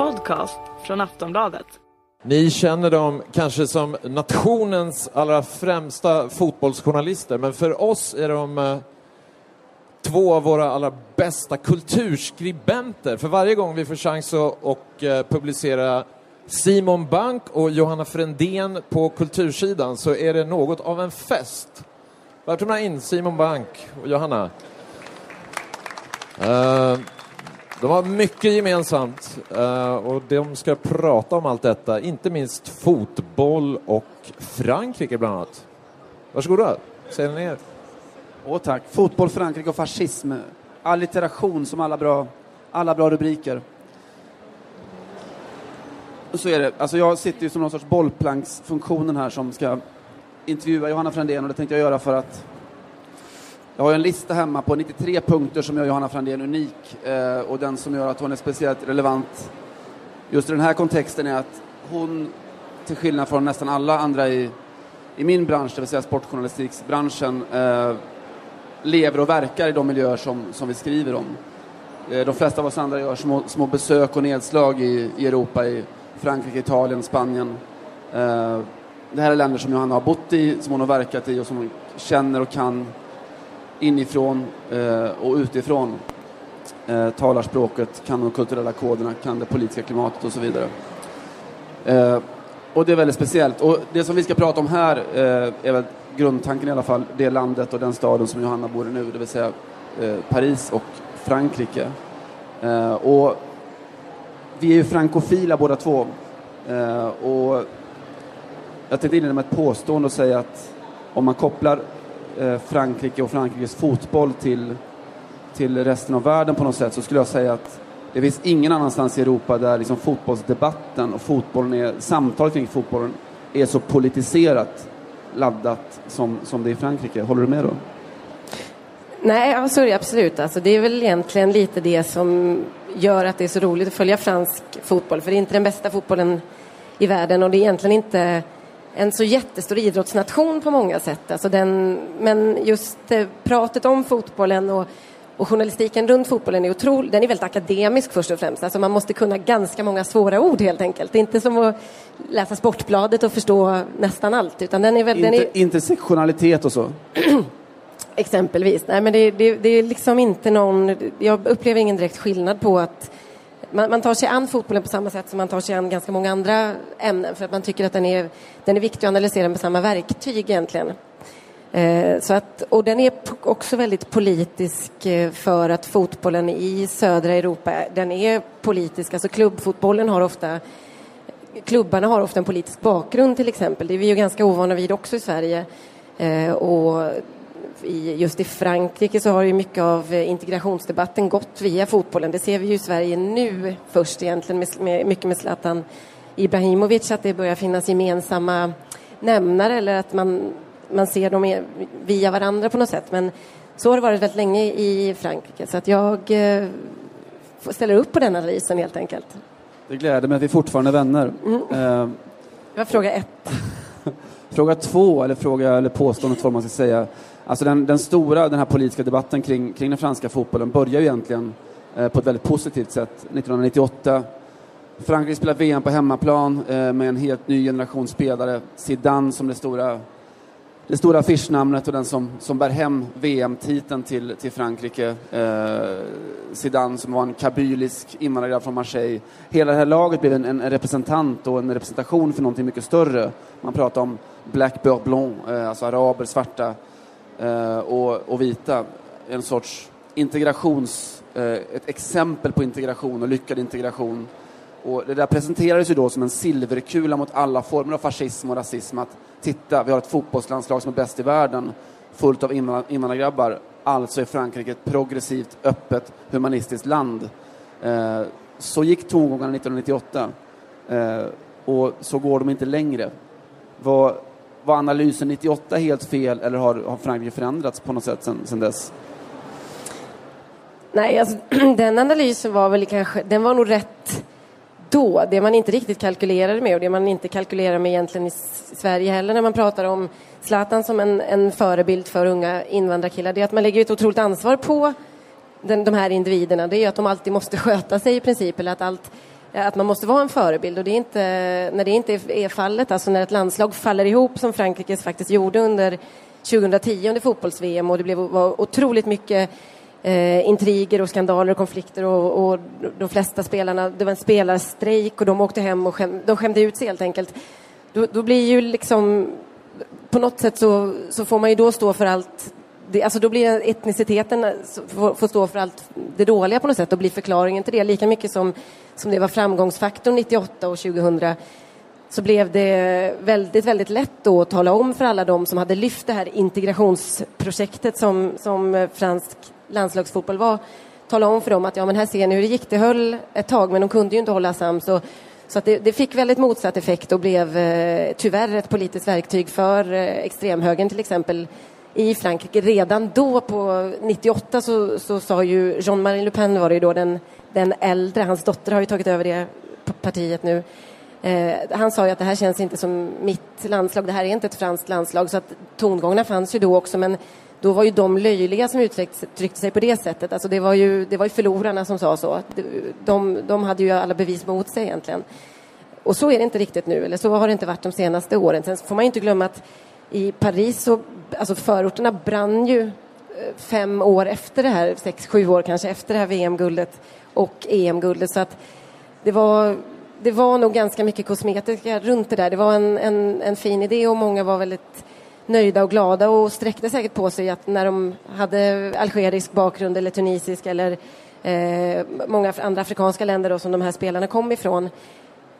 podcast från Aftonbladet. Ni känner dem kanske som nationens allra främsta fotbollsjournalister, men för oss är de eh, två av våra allra bästa kulturskribenter. För varje gång vi får chans att och, eh, publicera Simon Bank och Johanna Frändén på kultursidan så är det något av en fest. Välkomna in Simon Bank och Johanna. Uh, de har mycket gemensamt eh, och de ska prata om allt detta, inte minst fotboll och Frankrike bland annat. Varsågoda, säg ner. Åh tack. Fotboll, Frankrike och fascism. Allitteration som alla bra, alla bra rubriker. Så är det. Alltså jag sitter ju som någon sorts bollplanksfunktionen här som ska intervjua Johanna Frändén och det tänkte jag göra för att jag har en lista hemma på 93 punkter som gör Johanna Frandén unik eh, och den som gör att hon är speciellt relevant just i den här kontexten är att hon, till skillnad från nästan alla andra i, i min bransch, det vill säga sportjournalistiksbranschen, eh, lever och verkar i de miljöer som, som vi skriver om. Eh, de flesta av oss andra gör små, små besök och nedslag i, i Europa, i Frankrike, Italien, Spanien. Eh, det här är länder som Johanna har bott i, som hon har verkat i och som hon känner och kan inifrån eh, och utifrån. Eh, talar språket, kan de kulturella koderna, kan det politiska klimatet och så vidare. Eh, och det är väldigt speciellt. Och det som vi ska prata om här eh, är väl grundtanken i alla fall, det landet och den staden som Johanna bor i nu, det vill säga eh, Paris och Frankrike. Eh, och vi är ju frankofila båda två. Eh, och jag tänkte inleda med ett påstående och säga att om man kopplar Eh, Frankrike och Frankrikes fotboll till, till resten av världen på något sätt så skulle jag säga att det finns ingen annanstans i Europa där liksom fotbollsdebatten och fotbollen är, samtalet kring fotbollen är så politiserat laddat som, som det är i Frankrike. Håller du med då? Nej, alltså, absolut. Alltså, det är väl egentligen lite det som gör att det är så roligt att följa fransk fotboll. För det är inte den bästa fotbollen i världen och det är egentligen inte en så jättestor idrottsnation på många sätt. Alltså den, men just eh, pratet om fotbollen och, och journalistiken runt fotbollen är otrolig. Den är väldigt akademisk först och främst. Alltså man måste kunna ganska många svåra ord helt enkelt. Det är inte som att läsa Sportbladet och förstå nästan allt. Utan den är väl, Inter, den är... Intersektionalitet och så? Exempelvis. Nej, men det, det, det, är liksom inte någon... Jag upplever ingen direkt skillnad på att man, man, tar sig an fotbollen på samma sätt som man tar sig an ganska många andra ämnen för att man tycker att den är, den är viktig att analysera med samma verktyg egentligen. Eh, så att, och den är också väldigt politisk eh, för att fotbollen i södra Europa, den är politisk. Alltså klubbfotbollen har ofta Klubbarna har ofta en politisk bakgrund till exempel. Det är vi ju ganska ovana vid också i Sverige. Eh, och i, just i Frankrike så har ju mycket av eh, integrationsdebatten gått via fotbollen. Det ser vi ju i Sverige nu först egentligen, med, med, mycket med Zlatan Ibrahimovic, att det börjar finnas gemensamma nämnare eller att man, man ser dem via varandra på något sätt. Men så har det varit väldigt länge i Frankrike, så att jag eh, ställer upp på den analysen helt enkelt. Det gläder mig att vi fortfarande är vänner. Mm. Uh, det var fråga ett. fråga två, eller fråga eller påståendet vad man ska säga. Alltså den, den, stora, den här politiska debatten kring, kring den franska fotbollen börjar ju egentligen eh, på ett väldigt positivt sätt 1998. Frankrike spelar VM på hemmaplan eh, med en helt ny generation spelare. Zidane som det stora, det stora affischnamnet och den som, som bär hem VM-titeln till, till Frankrike. Eh, Zidane som var en kabylisk invandrargrabb från Marseille. Hela det här laget blev en, en, representant och en representation för någonting mycket större. Man pratar om Black Beurre Blanc, eh, alltså araber, svarta Eh, och, och vita. En sorts integrations, eh, ett exempel på integration och lyckad integration. Och det där presenterades ju då som en silverkula mot alla former av fascism och rasism. Att titta, vi har ett fotbollslandslag som är bäst i världen, fullt av invandrargrabbar. Alltså är Frankrike ett progressivt, öppet, humanistiskt land. Eh, så gick tongångarna 1998. Eh, och så går de inte längre. Var, var analysen 98 helt fel eller har, har Frankrike förändrats på något sätt sedan dess? Nej, alltså, den analysen var väl kanske, den var nog rätt då. Det man inte riktigt kalkylerade med och det man inte kalkylerar med egentligen i Sverige heller när man pratar om Zlatan som en, en förebild för unga invandrarkillar, det är att man lägger ett otroligt ansvar på den, de här individerna. Det är att de alltid måste sköta sig i princip, eller att allt att man måste vara en förebild och det är inte, när det inte är fallet, alltså när ett landslag faller ihop som Frankrike faktiskt gjorde under 2010 under fotbolls-VM och det blev, var otroligt mycket eh, intriger och skandaler och konflikter och, och, de flesta spelarna, det var en spelarstrejk och de åkte hem och skäm, de skämde ut sig helt enkelt. Då, då, blir ju liksom, på något sätt så, så får man ju då stå för allt det, alltså då blir etniciteten eh, får, får, stå för allt det dåliga på något sätt och blir förklaringen till det. Lika mycket som, som det var framgångsfaktorn 98 och 2000 så blev det väldigt, väldigt lätt då att tala om för alla de som hade lyft det här integrationsprojektet som, som eh, fransk landslagsfotboll var. Tala om för dem att ja, men här ser ni hur det gick. Det höll ett tag, men de kunde ju inte hålla sams. Och, så att det, det, fick väldigt motsatt effekt och blev eh, tyvärr ett politiskt verktyg för eh, extremhögern till exempel i Frankrike. Redan då på 98 så, så sa ju Jean-Marie Le Pen var det ju då den, den äldre, hans dotter har ju tagit över det partiet nu. Eh, han sa ju att det här känns inte som mitt landslag, det här är inte ett franskt landslag. Så att tongångarna fanns ju då också men då var ju de löjliga som uttryckte sig på det sättet. Alltså det, var ju, det var ju förlorarna som sa så. De, de hade ju alla bevis mot sig egentligen. Och så är det inte riktigt nu, eller så har det inte varit de senaste åren. Sen får man ju inte glömma att i Paris så, alltså förorterna brann ju eh, fem år efter det här, sex, sju år kanske efter det här VM-guldet och EM-guldet. Så att det var, det var nog ganska mycket kosmetika runt det där. Det var en, en, en fin idé och många var väldigt nöjda och glada och sträckte säkert på sig att när de hade algerisk bakgrund eller tunisisk eller eh, många andra afrikanska länder då, som de här spelarna kom ifrån.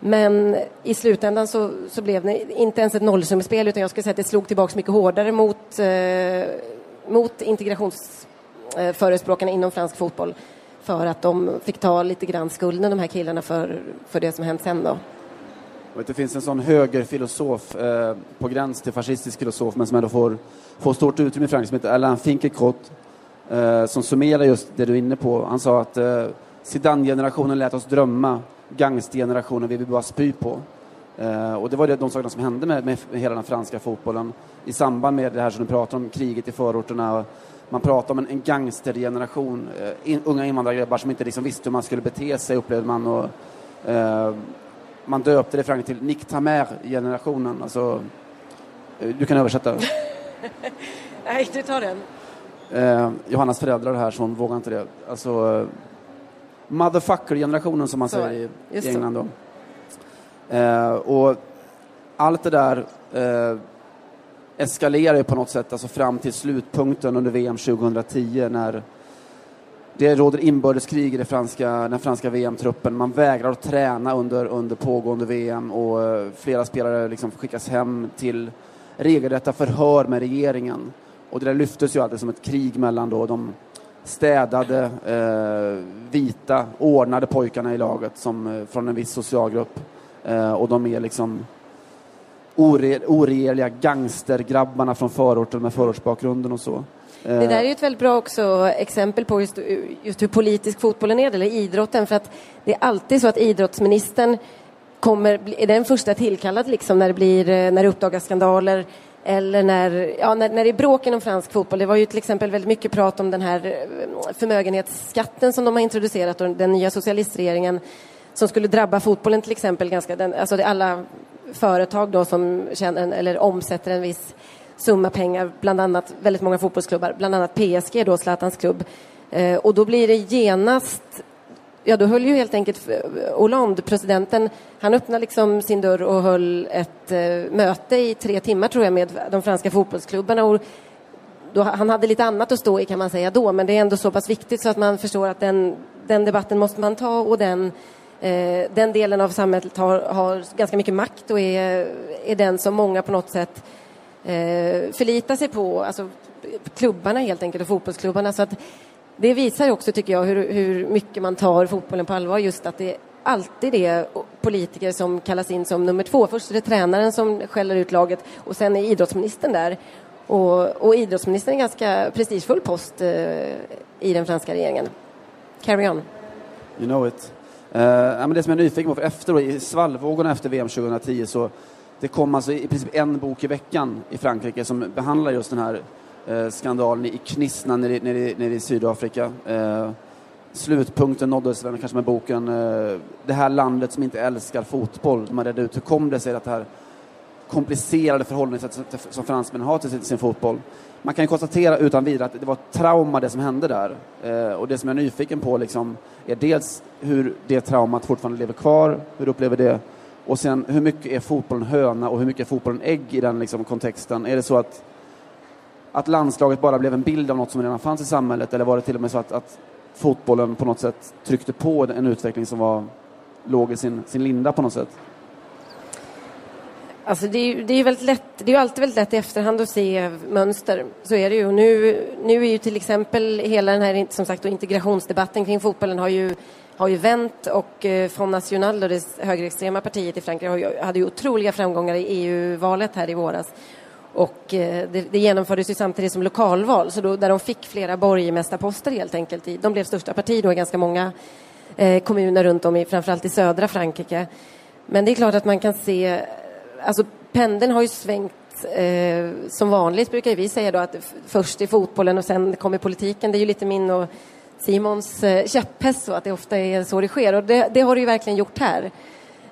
Men i slutändan så, så blev det inte ens ett nollsummespel utan jag skulle säga att det slog tillbaka mycket hårdare mot, eh, mot integrationsförespråkarna eh, inom fransk fotboll för att de fick ta lite grann skulden, de här killarna, för, för det som hänt sen då. Det finns en sån högerfilosof, eh, på gräns till fascistisk filosof, men som ändå får, får stort utrymme i Frankrike, som heter Alain Finkielkraut, eh, som summerar just det du är inne på. Han sa att eh, Zidane-generationen lät oss drömma, gangstergenerationen vill vi bara spy på. Eh, och det var det, de sakerna som hände med, med, hela den franska fotbollen i samband med det här som du pratar om, kriget i förorterna. Man pratar om en, en gangstergeneration, eh, in, unga invandrargrabbar som inte liksom visste hur man skulle bete sig, upplevde man. Och, eh, man döpte det Frank till Nick Tamer-generationen. Alltså, eh, du kan översätta. Nej, du tar den. Eh, Johannas föräldrar här, så hon vågar inte det. Alltså, eh, motherfucker-generationen som man så, säger i, i England. Då. Eh, och allt det där eh, eskalerar ju på något sätt alltså fram till slutpunkten under VM 2010 när det råder inbördeskrig i det franska, den franska VM-truppen. Man vägrar att träna under, under pågående VM och eh, flera spelare liksom skickas hem till regelrätta förhör med regeringen. Och det där lyftes ju alltid som ett krig mellan då de städade, eh, vita, ordnade pojkarna i laget som, eh, från en viss socialgrupp eh, och de är liksom ore, oregerliga gangstergrabbarna från förorten med förortsbakgrunden och så. Det där är ju ett väldigt bra också exempel på just, just hur politisk fotbollen är, eller idrotten. För att det är alltid så att idrottsministern kommer, är den första tillkallad liksom när det, blir, eh, när det uppdagas skandaler eller när, ja, när, när det är bråk inom fransk fotboll. Det var ju till exempel väldigt mycket prat om den här eh, förmögenhetsskatten som de har introducerat och den nya socialistregeringen som skulle drabba fotbollen till exempel. Ganska, den, alltså alla företag då som känner, eller omsätter en viss summa pengar, bland annat väldigt många fotbollsklubbar, bland annat PSG då, Zlatans klubb. Eh, och då blir det genast Ja, då höll ju helt enkelt eh, Hollande, presidenten, han öppnade liksom sin dörr och höll ett eh, möte i tre timmar tror jag med de franska fotbollsklubbarna. Och då, han hade lite annat att stå i kan man säga då, men det är ändå så pass viktigt så att man förstår att den, den debatten måste man ta och den, Eh, den delen av samhället har, har ganska mycket makt och är, är den som många på något sätt eh, sig på, alltså klubbarna helt enkelt och fotbollsklubbarna. Så att det visar också, tycker jag, hur, hur mycket man tar fotbollen på allvar. Just att det alltid är politiker som kallas in som nummer två. Först är det tränaren som skäller ut laget och sen är idrottsministern där. Och, och idrottsministern är en ganska prestigefull post eh, i den franska regeringen. Carry on. You know it. Uh, men det som jag är nyfiken på, för efter då, i svallvågorna efter VM 2010 så det kom alltså i princip en bok i veckan i Frankrike som behandlar just den här eh, skandalen i Knissna nere, nere, nere i Sydafrika. Eh, slutpunkten nåddes väl kanske med boken eh, Det här landet som inte älskar fotboll. Man redde ut hur kom det sig att det här komplicerade förhållningssättet som fransmännen har till sin fotboll. Man kan ju konstatera utan vidare att det var ett trauma det som hände där. Eh, och det som jag är nyfiken på liksom, är dels hur det traumat fortfarande lever kvar, hur du upplever det, och sen hur mycket är fotbollen höna och hur mycket är fotbollen ägg i den liksom, kontexten? Är det så att, att landslaget bara blev en bild av något som redan fanns i samhället eller var det till och med så att, att fotbollen på något sätt tryckte på en utveckling som var, låg i sin, sin linda på något sätt? Alltså det, är, det är väldigt lätt, det är alltid väldigt lätt i efterhand att se mönster. Så är det ju. Nu, nu är ju till exempel hela den här som sagt, integrationsdebatten kring fotbollen har ju, har ju vänt och eh, Front National, det högerextrema partiet i Frankrike, hade ju otroliga framgångar i EU-valet här i våras. Och eh, det, det, genomfördes ju samtidigt som lokalval, så då, där de fick flera borgmästarposter helt enkelt. I, de blev största parti då i ganska många eh, kommuner runt om i, framförallt i södra Frankrike. Men det är klart att man kan se alltså pendeln har ju svängt eh, som vanligt brukar vi säga då att först i fotbollen och sen kommer politiken. Det är ju lite min och Simons eh, käpphäst så att det ofta är så det sker och det, det har det ju verkligen gjort här.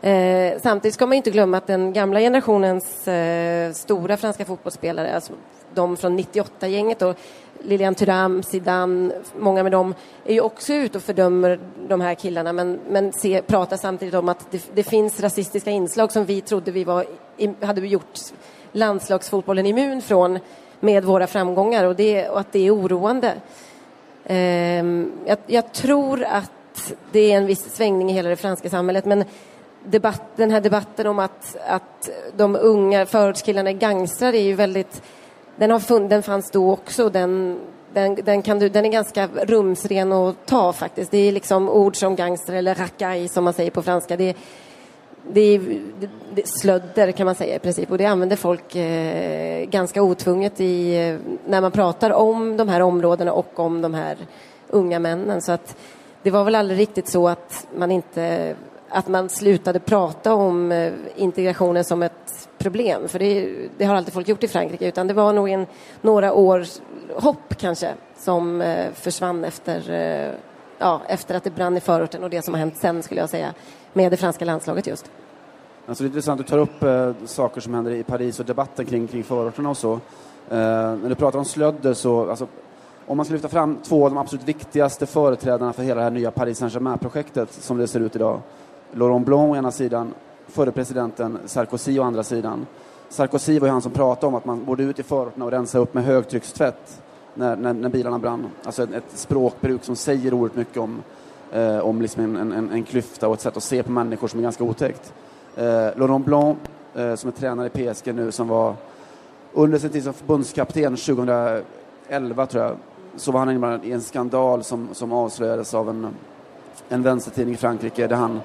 Eh, samtidigt ska man inte glömma att den gamla generationens eh, stora franska fotbollsspelare, alltså de från 98-gänget Lilian Thuram, Zidane, många med dem är ju också ute och fördömer de här killarna men, men se, pratar samtidigt om att det, det, finns rasistiska inslag som vi trodde vi var, hade gjort landslagsfotbollen immun från med våra framgångar och, det, och att det är oroande. Ehm, jag, jag, tror att det är en viss svängning i hela det franska samhället men debatt, den här debatten om att, att de unga förortskillarna är gangstrar är ju väldigt den, har fun- den fanns då också. Den, den, den, kan du, den är ganska rumsren att ta faktiskt. Det är liksom ord som gangster eller rackaj som man säger på franska. Det, det är det, slödder kan man säga i princip och det använder folk eh, ganska otvunget i, eh, när man pratar om de här områdena och om de här unga männen. Så att det var väl aldrig riktigt så att man inte att man slutade prata om eh, integrationen som ett problem, för det, det, har alltid folk gjort i Frankrike, utan det var nog en, några års hopp kanske som eh, försvann efter, eh, ja, efter att det brann i förorten och det som har hänt sen, skulle jag säga, med det franska landslaget just. Alltså det är intressant, du tar upp eh, saker som händer i Paris och debatten kring, kring förorterna och så. Eh, när du pratar om slödder så, alltså, om man ska lyfta fram två av de absolut viktigaste företrädarna för hela det här nya Paris Saint-Germain-projektet som det ser ut idag, Laurent Blanc å ena sidan, förre presidenten Sarkozy å andra sidan. Sarkozy var ju han som pratade om att man borde ut i förorterna och rensa upp med högtryckstvätt när, när, när bilarna brann. Alltså ett, ett, språkbruk som säger oerhört mycket om, eh, om liksom en, en, en, klyfta och ett sätt att se på människor som är ganska otäckt. Eh, Laurent Blanc, eh, som är tränare i PSG nu, som var under sin tid som förbundskapten 2011, tror jag, så var han inblandad i en skandal som, som avslöjades av en, en vänstertidning i Frankrike där han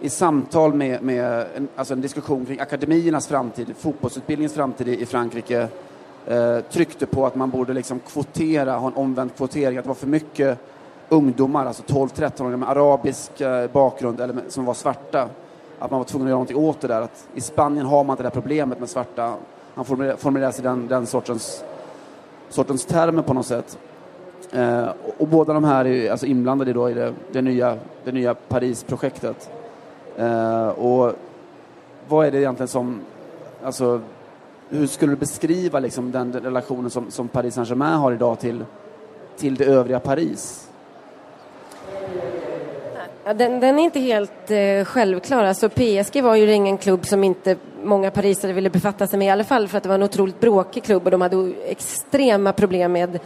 i samtal med, med en, alltså en diskussion kring akademiernas framtid, fotbollsutbildningens framtid i, Frankrike, eh, tryckte på att man borde liksom kvotera, ha en omvänd kvotering, att det var för mycket ungdomar, alltså 12-13-åringar med arabisk eh, bakgrund eller med, som var svarta. Att man var tvungen att göra någonting åt det där. Att I Spanien har man inte det där problemet med svarta. Han formulerar, formulerar sig den, den sortens, sortens termer på något sätt. Eh, och, och, båda de här är alltså inblandade då i det, det nya, det nya Parisprojektet. Eh, och vad är det egentligen som, alltså, hur skulle du beskriva liksom, den relationen som, som Paris Saint-Germain har idag till, till det övriga Paris? Den, den, är inte helt eh, självklar. Alltså PSG var ju ingen klubb som inte många parisare ville befatta sig med i alla fall för att det var en otroligt bråkig klubb och de hade extrema problem med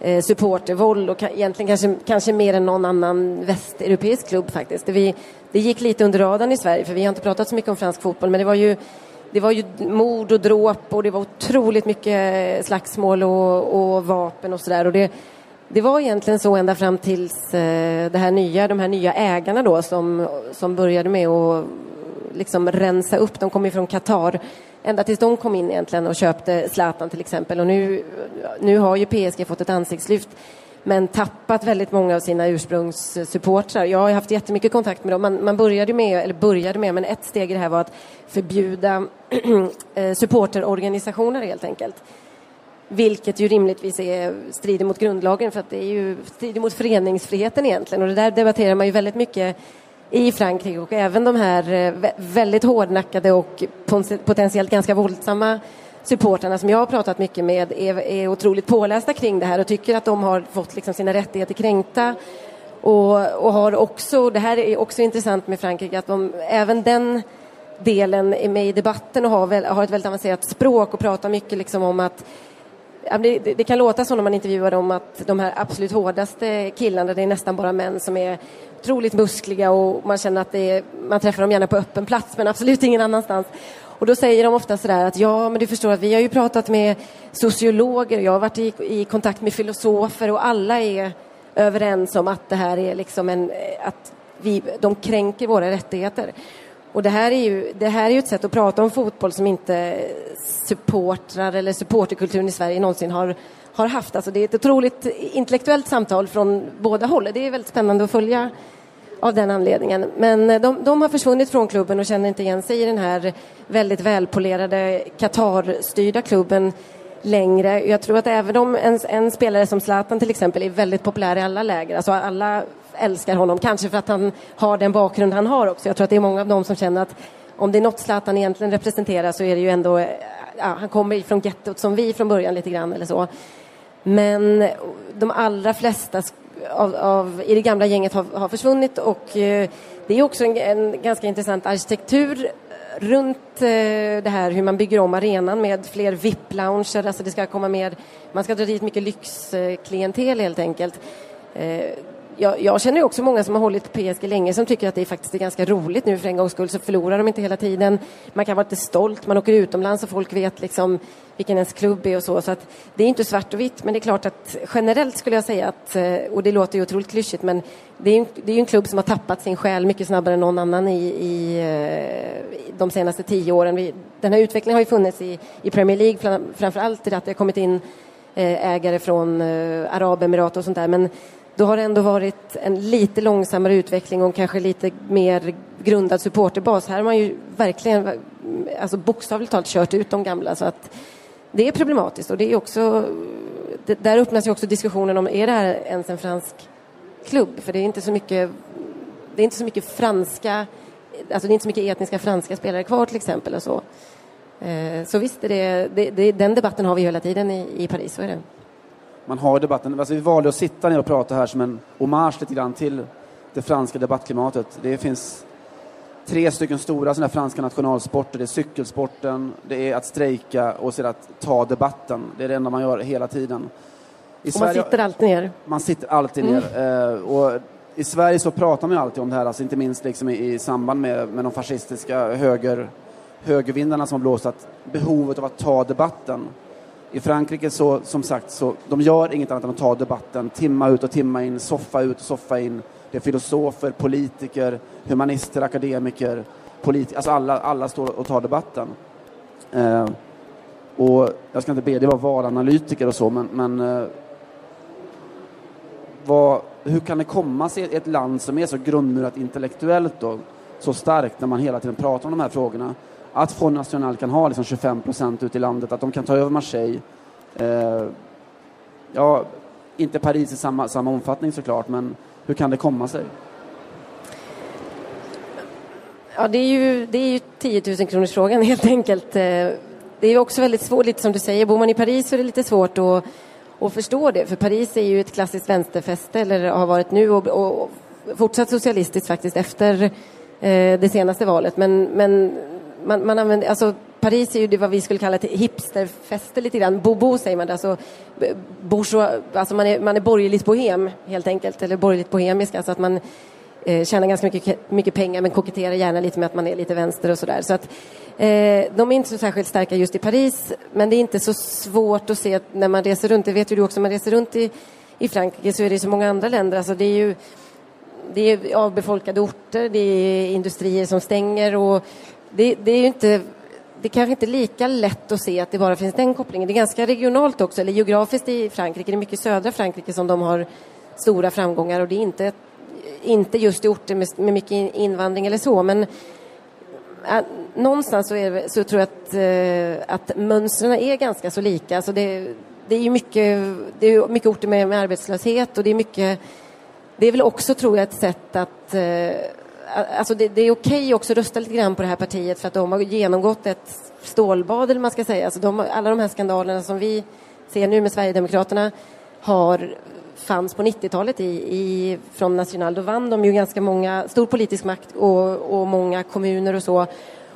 eh, supportervåld och egentligen kanske, kanske mer än någon annan västeuropeisk klubb faktiskt. Det, vi, det gick lite under radarn i Sverige för vi har inte pratat så mycket om fransk fotboll men det var ju det var ju mord och dråp och det var otroligt mycket slagsmål och, och vapen och sådär. Det, det var egentligen så ända fram tills eh, det här nya, de här nya ägarna då som, som började med att liksom rensa upp. De kom ju från Qatar ända tills de kom in egentligen och köpte Zlatan till exempel. Och nu, nu har ju PSG fått ett ansiktslyft men tappat väldigt många av sina ursprungssupportrar. Jag har haft jättemycket kontakt med dem. Man, man började med, eller började med, men ett steg i det här var att förbjuda eh, supporterorganisationer helt enkelt. Vilket ju rimligtvis är, strider mot grundlagen för att det är ju strider mot föreningsfriheten egentligen och det där debatterar man ju väldigt mycket i Frankrike och även de här eh, väldigt hårdnackade och potentiellt ganska våldsamma supportrarna som jag har pratat mycket med är, är otroligt pålästa kring det här och tycker att de har fått liksom sina rättigheter kränkta. Och, och har också, det här är också intressant med Frankrike, att de, även den delen är med i debatten och har, väl, har ett väldigt avancerat språk och pratar mycket liksom om att det, det, kan låta så när man intervjuar dem att de här absolut hårdaste killarna, det är nästan bara män som är otroligt muskliga och man känner att är, man träffar dem gärna på öppen plats men absolut ingen annanstans. Och då säger de ofta sådär att ja, men du förstår att vi har ju pratat med sociologer, jag har varit i, i kontakt med filosofer och alla är överens om att det här är liksom en, eh, att vi, de kränker våra rättigheter. Och det här, är ju, det här är ju ett sätt att prata om fotboll som inte supportrar eller supporterkulturen i Sverige någonsin har, har haft. Alltså det är ett otroligt intellektuellt samtal från båda håll. Det är väldigt spännande att följa av den anledningen. Men eh, de, de, har försvunnit från klubben och känner inte igen sig i den här väldigt välpolerade Qatar-styrda klubben längre. Jag tror att även om en, en, spelare som Zlatan till exempel är väldigt populär i alla läger, alltså alla älskar honom, kanske för att han har den bakgrund han har också. Jag tror att det är många av dem som känner att om det är något Zlatan egentligen representerar så är det ju ändå, eh, ja, han kommer från gettot som vi från början lite grann eller så. Men de allra flesta av, av, i det gamla gänget har, har försvunnit och eh, det är också en, en, ganska intressant arkitektur eh, runt eh, det här hur man bygger om arenan med fler VIP-lounger, alltså det ska komma mer, man ska dra dit mycket lyxklientel helt enkelt. Eh, jag, jag, känner också många som har hållit på PSG länge som tycker att det faktiskt är ganska roligt nu för en gångs skull så förlorar de inte hela tiden. Man kan vara lite stolt, man åker utomlands och folk vet liksom vilken ens klubb är och så. Så att det är inte svart och vitt men det är klart att generellt skulle jag säga att, eh, och det låter ju otroligt klyschigt men det är ju det är en klubb som har tappat sin själ mycket snabbare än någon annan i, i, i de senaste tio åren. den här utvecklingen har ju funnits i, i Premier League framför allt i att det har kommit in eh, ägare från Arabemiraten och sånt där men då har det ändå varit en lite långsammare utveckling och kanske lite mer grundad supporterbas. Här har man ju verkligen alltså bokstavligt talat kört ut de gamla så att det är problematiskt och det är också det, där öppnas ju också diskussionen om är det här ens en fransk klubb? För det är inte så mycket det är inte så mycket franska alltså det är inte så mycket etniska franska spelare kvar till exempel och så. Eh, så visst, är det, det, det, den debatten har vi hela tiden i, i Paris, så är det man har debatten. Alltså vi valde att sitta ner och prata här som en hommage lite grann till det franska debattklimatet. Det finns tre stycken stora sådana franska nationalsporter. Det är cykelsporten, det är att strejka och sedan att ta debatten. Det är det enda man gör hela tiden. I och Sverige, man sitter alltid ner. Man sitter alltid mm. ner. Uh, och I Sverige så pratar man alltid om det här, alltså inte minst liksom i, i samband med, med de fascistiska höger, högervindarna som har blåst, att behovet av att ta debatten. I Frankrike så, som sagt, så de gör inget annat än att ta debatten timma ut och timma in, soffa ut och soffa in. Det är filosofer, politiker, humanister, akademiker, politiker, alltså alla, alla står och tar debatten. Eh, och jag ska inte be det vara valanalytiker och så, men, men eh, vad, hur kan det komma sig i ett land som är så grundmurat intellektuellt då, så starkt när man hela tiden pratar om de här frågorna? Att Front National kan ha liksom 25 procent ute i landet, att de kan ta över Marseille. Eh, ja, inte Paris i samma, samma omfattning såklart, men hur kan det komma sig? Ja, det är ju, det är ju 10 000 kronors frågan helt enkelt. Eh, det är också väldigt svårt, lite som du säger, bor man i Paris så är det lite svårt att, att förstå det, för Paris är ju ett klassiskt vänsterfäste, eller har varit nu, och, och fortsatt socialistiskt faktiskt efter eh, det senaste valet. Men, men man, man använder, alltså Paris är ju det vad vi skulle kalla ett hipsterfäste lite grann. Bobo säger man, alltså, bourgeois, alltså man är, man är borgerligt bohem helt enkelt, eller borgerligt bohemisk, alltså att man eh, tjänar ganska mycket, mycket pengar men koketterar gärna lite med att man är lite vänster och sådär. Så att eh, de är inte så särskilt starka just i Paris, men det är inte så svårt att se när man reser runt, det vet ju du också, när man reser runt i, i Frankrike så är det så många andra länder, alltså det är ju det är avbefolkade orter, det är industrier som stänger och det, det är ju inte det är kanske inte lika lätt att se att det bara finns den kopplingen. Det är ganska regionalt också, eller geografiskt i Frankrike. Det är mycket södra Frankrike som de har stora framgångar och det är inte, inte just i orter med, med mycket invandring eller så. Men äh, någonstans så, är, så, tror jag att, äh, att mönstren är ganska så lika. Alltså det, det är ju mycket, det är mycket orter med, med arbetslöshet och det är mycket det är väl också, tror jag, ett sätt att... äh, alltså det, det är okej också att rösta lite grann på det här partiet för att de har genomgått ett stålbad, eller man ska säga. Alltså de, alla de här skandalerna som vi ser nu med Sverigedemokraterna har fanns på 90-talet i, i, från National. Då vann de ju ganska många, stor politisk makt och, och många kommuner och så.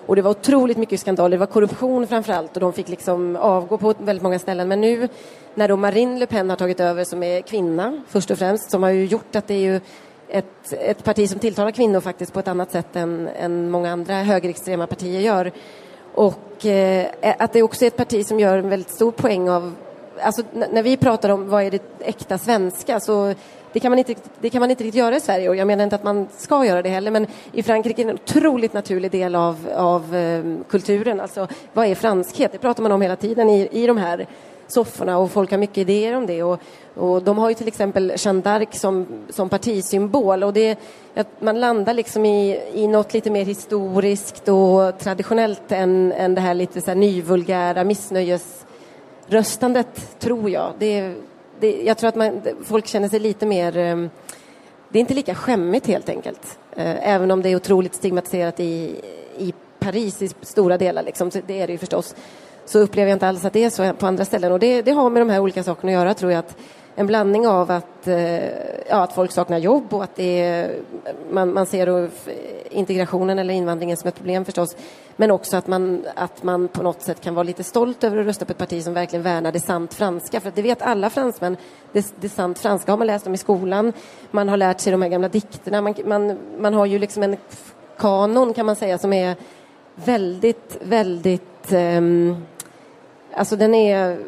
Och det var otroligt mycket skandaler, det var korruption framför allt och de fick liksom avgå på väldigt många ställen. Men nu när då Marine Le Pen har tagit över som är kvinna först och främst, som har ju gjort att det är ju ett, ett parti som tilltalar kvinnor faktiskt på ett annat sätt än, än många andra högerextrema partier gör. Och eh, att det också är ett parti som gör en väldigt stor poäng av Alltså, när vi pratar om vad är det äkta svenska så det kan, man inte, det kan man inte riktigt göra i Sverige och jag menar inte att man ska göra det heller men i Frankrike är det en otroligt naturlig del av, av eh, kulturen. Alltså vad är franskhet? Det pratar man om hela tiden i, i de här sofforna och folk har mycket idéer om det. Och, och de har ju till exempel Jeanne d'Arc som, som partisymbol och det, man landar liksom i, i något lite mer historiskt och traditionellt än, än det här lite så här nyvulgära missnöjesröstandet, tror jag. Det, det, jag tror att man, folk känner sig lite mer... Ehm, det är inte lika skämmigt helt enkelt. Eh, även om det är otroligt stigmatiserat i, i Paris i stora delar, liksom, det är det ju förstås, så upplever jag inte alls att det är så på andra ställen. Och det, det har med de här olika sakerna att göra, tror jag. Att en blandning av att, eh, ja, att folk saknar jobb och att det är, man, man ser integrationen eller invandringen som ett problem förstås. Men också att man, att man på något sätt kan vara lite stolt över att rösta på ett parti som verkligen värnar det sant franska. För det vet alla fransmän. Det, det sant franska har man läst om i skolan. Man har lärt sig de här gamla dikterna. Man, man, man har ju liksom en kanon kan man säga som är väldigt, väldigt... Um, alltså den är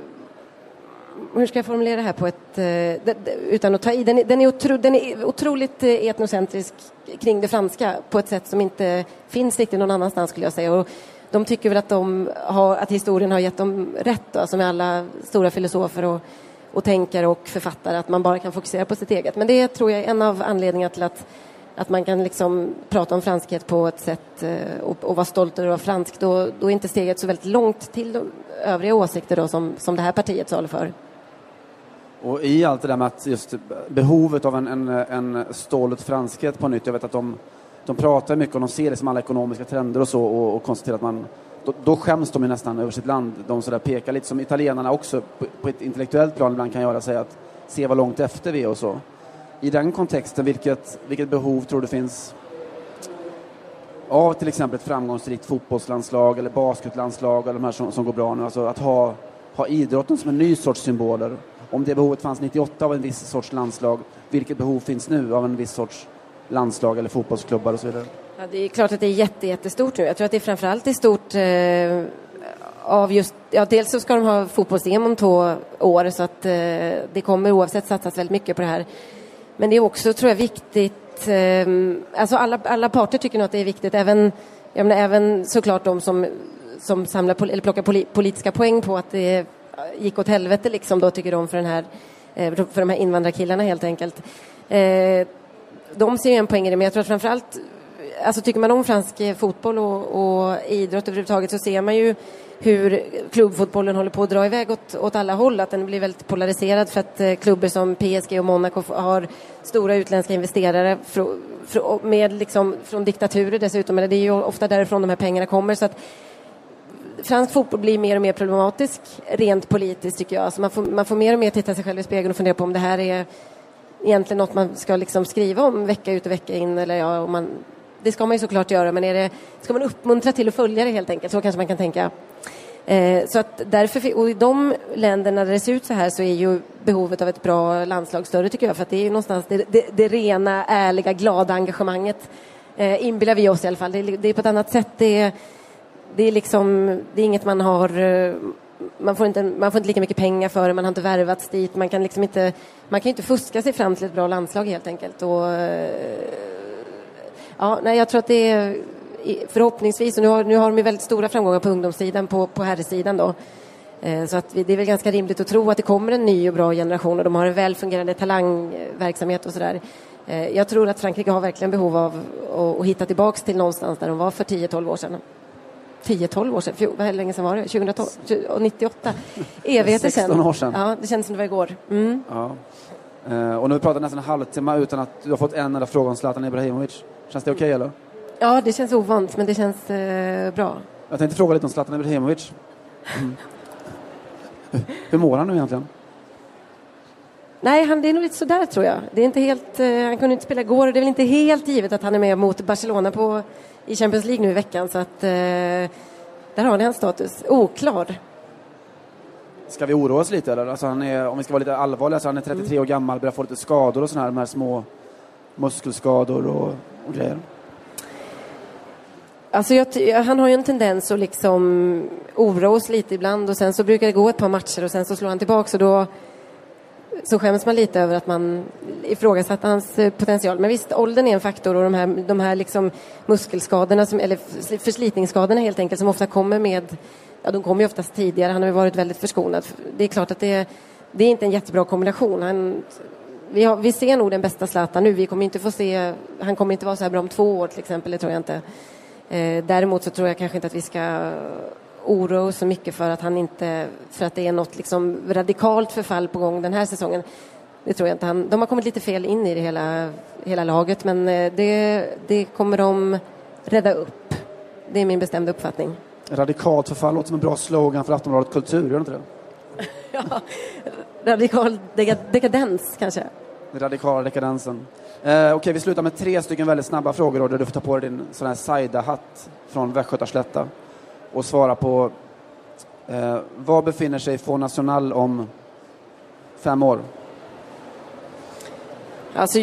hur ska jag formulera det här på ett, eh, utan att ta i, den är, den är, otro, den är otroligt eh, etnocentrisk kring det franska på ett sätt som inte finns riktigt någon annanstans skulle jag säga. Och de tycker väl att, de har, att historien har gett dem rätt, då, alltså med alla stora filosofer och, och tänkare och författare, att man bara kan fokusera på sitt eget. Men det tror jag är en av anledningarna till att att man kan liksom prata om franskhet på ett sätt eh, och, och vara stolt över att vara fransk, då, då är inte steget så väldigt långt till övriga åsikter då, som, som det här partiet saluför. Och i allt det där med att just behovet av en, en, en stolt franskhet på nytt, jag vet att de, de pratar mycket och de ser det som alla ekonomiska trender och så och, och konstaterar att man då, då skäms de ju nästan över sitt land. De sådär pekar lite som italienarna också på, på ett intellektuellt plan ibland kan göra, säga att se vad långt efter vi är och så. I den kontexten, vilket, vilket behov tror du finns av till exempel ett framgångsrikt fotbollslandslag eller basketlandslag eller de här som, som går bra nu, alltså att ha, ha idrotten som en ny sorts symboler om det behovet fanns 98 av en viss sorts landslag, vilket behov finns nu av en viss sorts landslag eller fotbollsklubbar och så vidare? Ja, det är klart att det är jätte, jättestort nu. Jag tror att det framförallt är stort eh, av just, ja dels så ska de ha fotbolls-EM om två år så att eh, det kommer oavsett satsas väldigt mycket på det här. Men det är också, tror jag, viktigt, eh, alltså alla, alla parter tycker nog att det är viktigt, även, jag menar, även såklart de som, som samlar, eller plockar politiska poäng på att det gick åt helvete liksom då tycker de för, den här, eh, för de här invandrarkillarna helt enkelt. Eh, de ser ju en poäng i det, men jag tror att framförallt Alltså tycker man om fransk fotboll och, och idrott överhuvudtaget så ser man ju hur klubbfotbollen håller på att dra iväg åt, åt alla håll, att den blir väldigt polariserad för att eh, klubbar som PSG och Monaco har stora utländska investerare fr, fr, med liksom, från diktaturer dessutom, eller det är ju ofta därifrån de här pengarna kommer. Så att fransk fotboll blir mer och mer problematisk rent politiskt tycker jag. Alltså man, får, man får mer och mer titta sig själv i spegeln och fundera på om det här är egentligen något man ska liksom skriva om vecka ut och vecka in. Eller ja, man, det ska man ju såklart göra, men är det, ska man uppmuntra till att följa det helt enkelt? Så kanske man kan tänka. Eh, så att därför, och i de länderna där det ser ut så här så är ju behovet av ett bra landslag större tycker jag, för att det är ju någonstans det, det, det rena, ärliga, glada engagemanget eh, inbillar vi oss i alla fall. Det, det är på ett annat sätt. Det, det är liksom, det är inget man har eh, man får, inte, man får inte lika mycket pengar för det, man har inte värvats dit, man kan liksom inte, man kan inte fuska sig fram till ett bra landslag helt enkelt. Och, eh, ja, nej, jag tror att det är förhoppningsvis, och nu har, nu har de ju väldigt stora framgångar på ungdomssidan, på, på herrsidan då. Eh, så att det är väl ganska rimligt att tro att det kommer en ny och bra generation och de har en väl fungerande talangverksamhet och sådär. Jag tror att Frankrike har verkligen behov av att hitta tillbaks till någonstans där de var för 10-12 år sedan. 10-12 år sedan. Fjol, hur länge sedan var det? 2012? 98? Evigheter sedan. 16 år sedan. Ja, det känns som det var igår. Mm. Ja. Eh, och nu har vi pratat nästan en halvtimme utan att du har fått en enda fråga om Zlatan Ibrahimovic. Känns det okej okay, eller? Ja, det känns ovant, men det känns eh, bra. Jag tänkte fråga lite om Zlatan Ibrahimovic. Mm. Hur mår han nu egentligen? Nej, han, det är nog lite sådär tror jag. Det är inte helt, eh, han kunde inte spela igår och det är väl inte helt givet att han är med mot Barcelona på, i Champions League nu i veckan. Så att, eh, där har ni hans status. Oklar. Ska vi oroa oss lite eller? Alltså han är, om vi ska vara lite allvarliga, alltså han är 33 mm. år gammal, börjar få lite skador och sådana här, de här små muskelskador och, och grejer. Alltså jag, han har ju en tendens att liksom oroa oss lite ibland och sen så brukar det gå ett par matcher och sen så slår han tillbaka och då så skäms man lite över att man ifrågasatte hans eh, potential. Men visst, åldern är en faktor och de här, de här liksom muskelskadorna, som, eller förslitningsskadorna helt enkelt, som ofta kommer med, ja de kommer ju oftast tidigare, han har ju varit väldigt förskonad. Det är klart att det, det är inte en jättebra kombination. Han, vi, har, vi ser nog den bästa Zlatan nu, vi kommer inte få se, han kommer inte vara så här bra om två år till exempel, det tror jag inte. Eh, däremot så tror jag kanske inte att vi ska oroa oss så mycket för att han inte, för att det är något liksom radikalt förfall på gång den här säsongen. Det tror jag inte. Han, de har kommit lite fel in i det hela, hela laget men eh, det, det kommer de rädda upp. Det är min bestämda uppfattning. Radikalt förfall låter som en bra slogan för Aftonbladet Kultur, gör det inte det? ja, radikal dekadens kanske. Den radikala dekadensen. Eh, Okej, okay, vi slutar med tre stycken väldigt snabba frågor då, där du får ta på dig din sån här Saida-hatt från Västgötaslätta och svara på eh, var befinner sig Fond National om fem år? Alltså,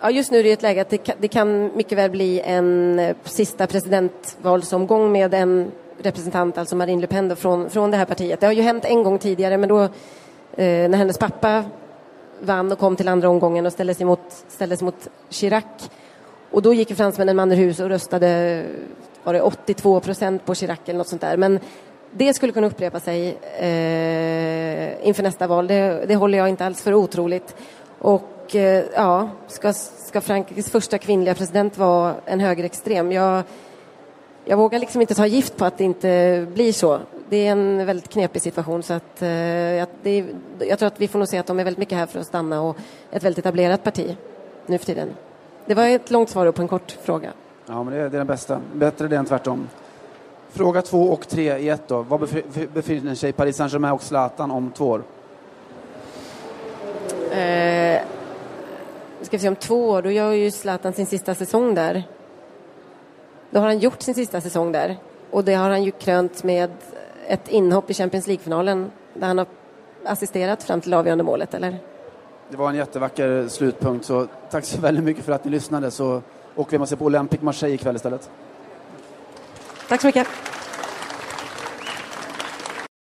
ja, just nu är det ett läge att det kan, det kan mycket väl bli en eh, sista presidentvalsomgång med en representant, alltså Marine Le Pen, då, från, från det här partiet. Det har ju hänt en gång tidigare, men då eh, när hennes pappa vann och kom till andra omgången och ställdes mot, ställdes mot Chirac. Och då gick fransmännen man ur hus och röstade var det 82 procent på Chirac eller något sånt där. Men det skulle kunna upprepa sig eh, inför nästa val. Det, det, håller jag inte alls för otroligt. Och eh, ja, ska, ska Frankrikes första kvinnliga president vara en högerextrem? Jag, jag vågar liksom inte ta gift på att det inte blir så. Det är en väldigt knepig situation så att eh, det, jag tror att vi får nog se att de är väldigt mycket här för att stanna och ett väldigt etablerat parti nu för tiden. Det var ett långt svar på en kort fråga. Ja, men det är, det är den bästa. Bättre det än tvärtom. Fråga två och tre i ett då. Var befinner sig Paris Saint-Germain och Zlatan om två år? Eh, ska vi se, om två år, då gör ju Zlatan sin sista säsong där. Då har han gjort sin sista säsong där. Och det har han ju krönt med ett inhopp i Champions League-finalen där han har assisterat fram till avgörande målet, eller? Det var en jättevacker slutpunkt, så tack så väldigt mycket för att ni lyssnade. Så åker vi och ser på Olympic Marseille ikväll istället. Tack så mycket.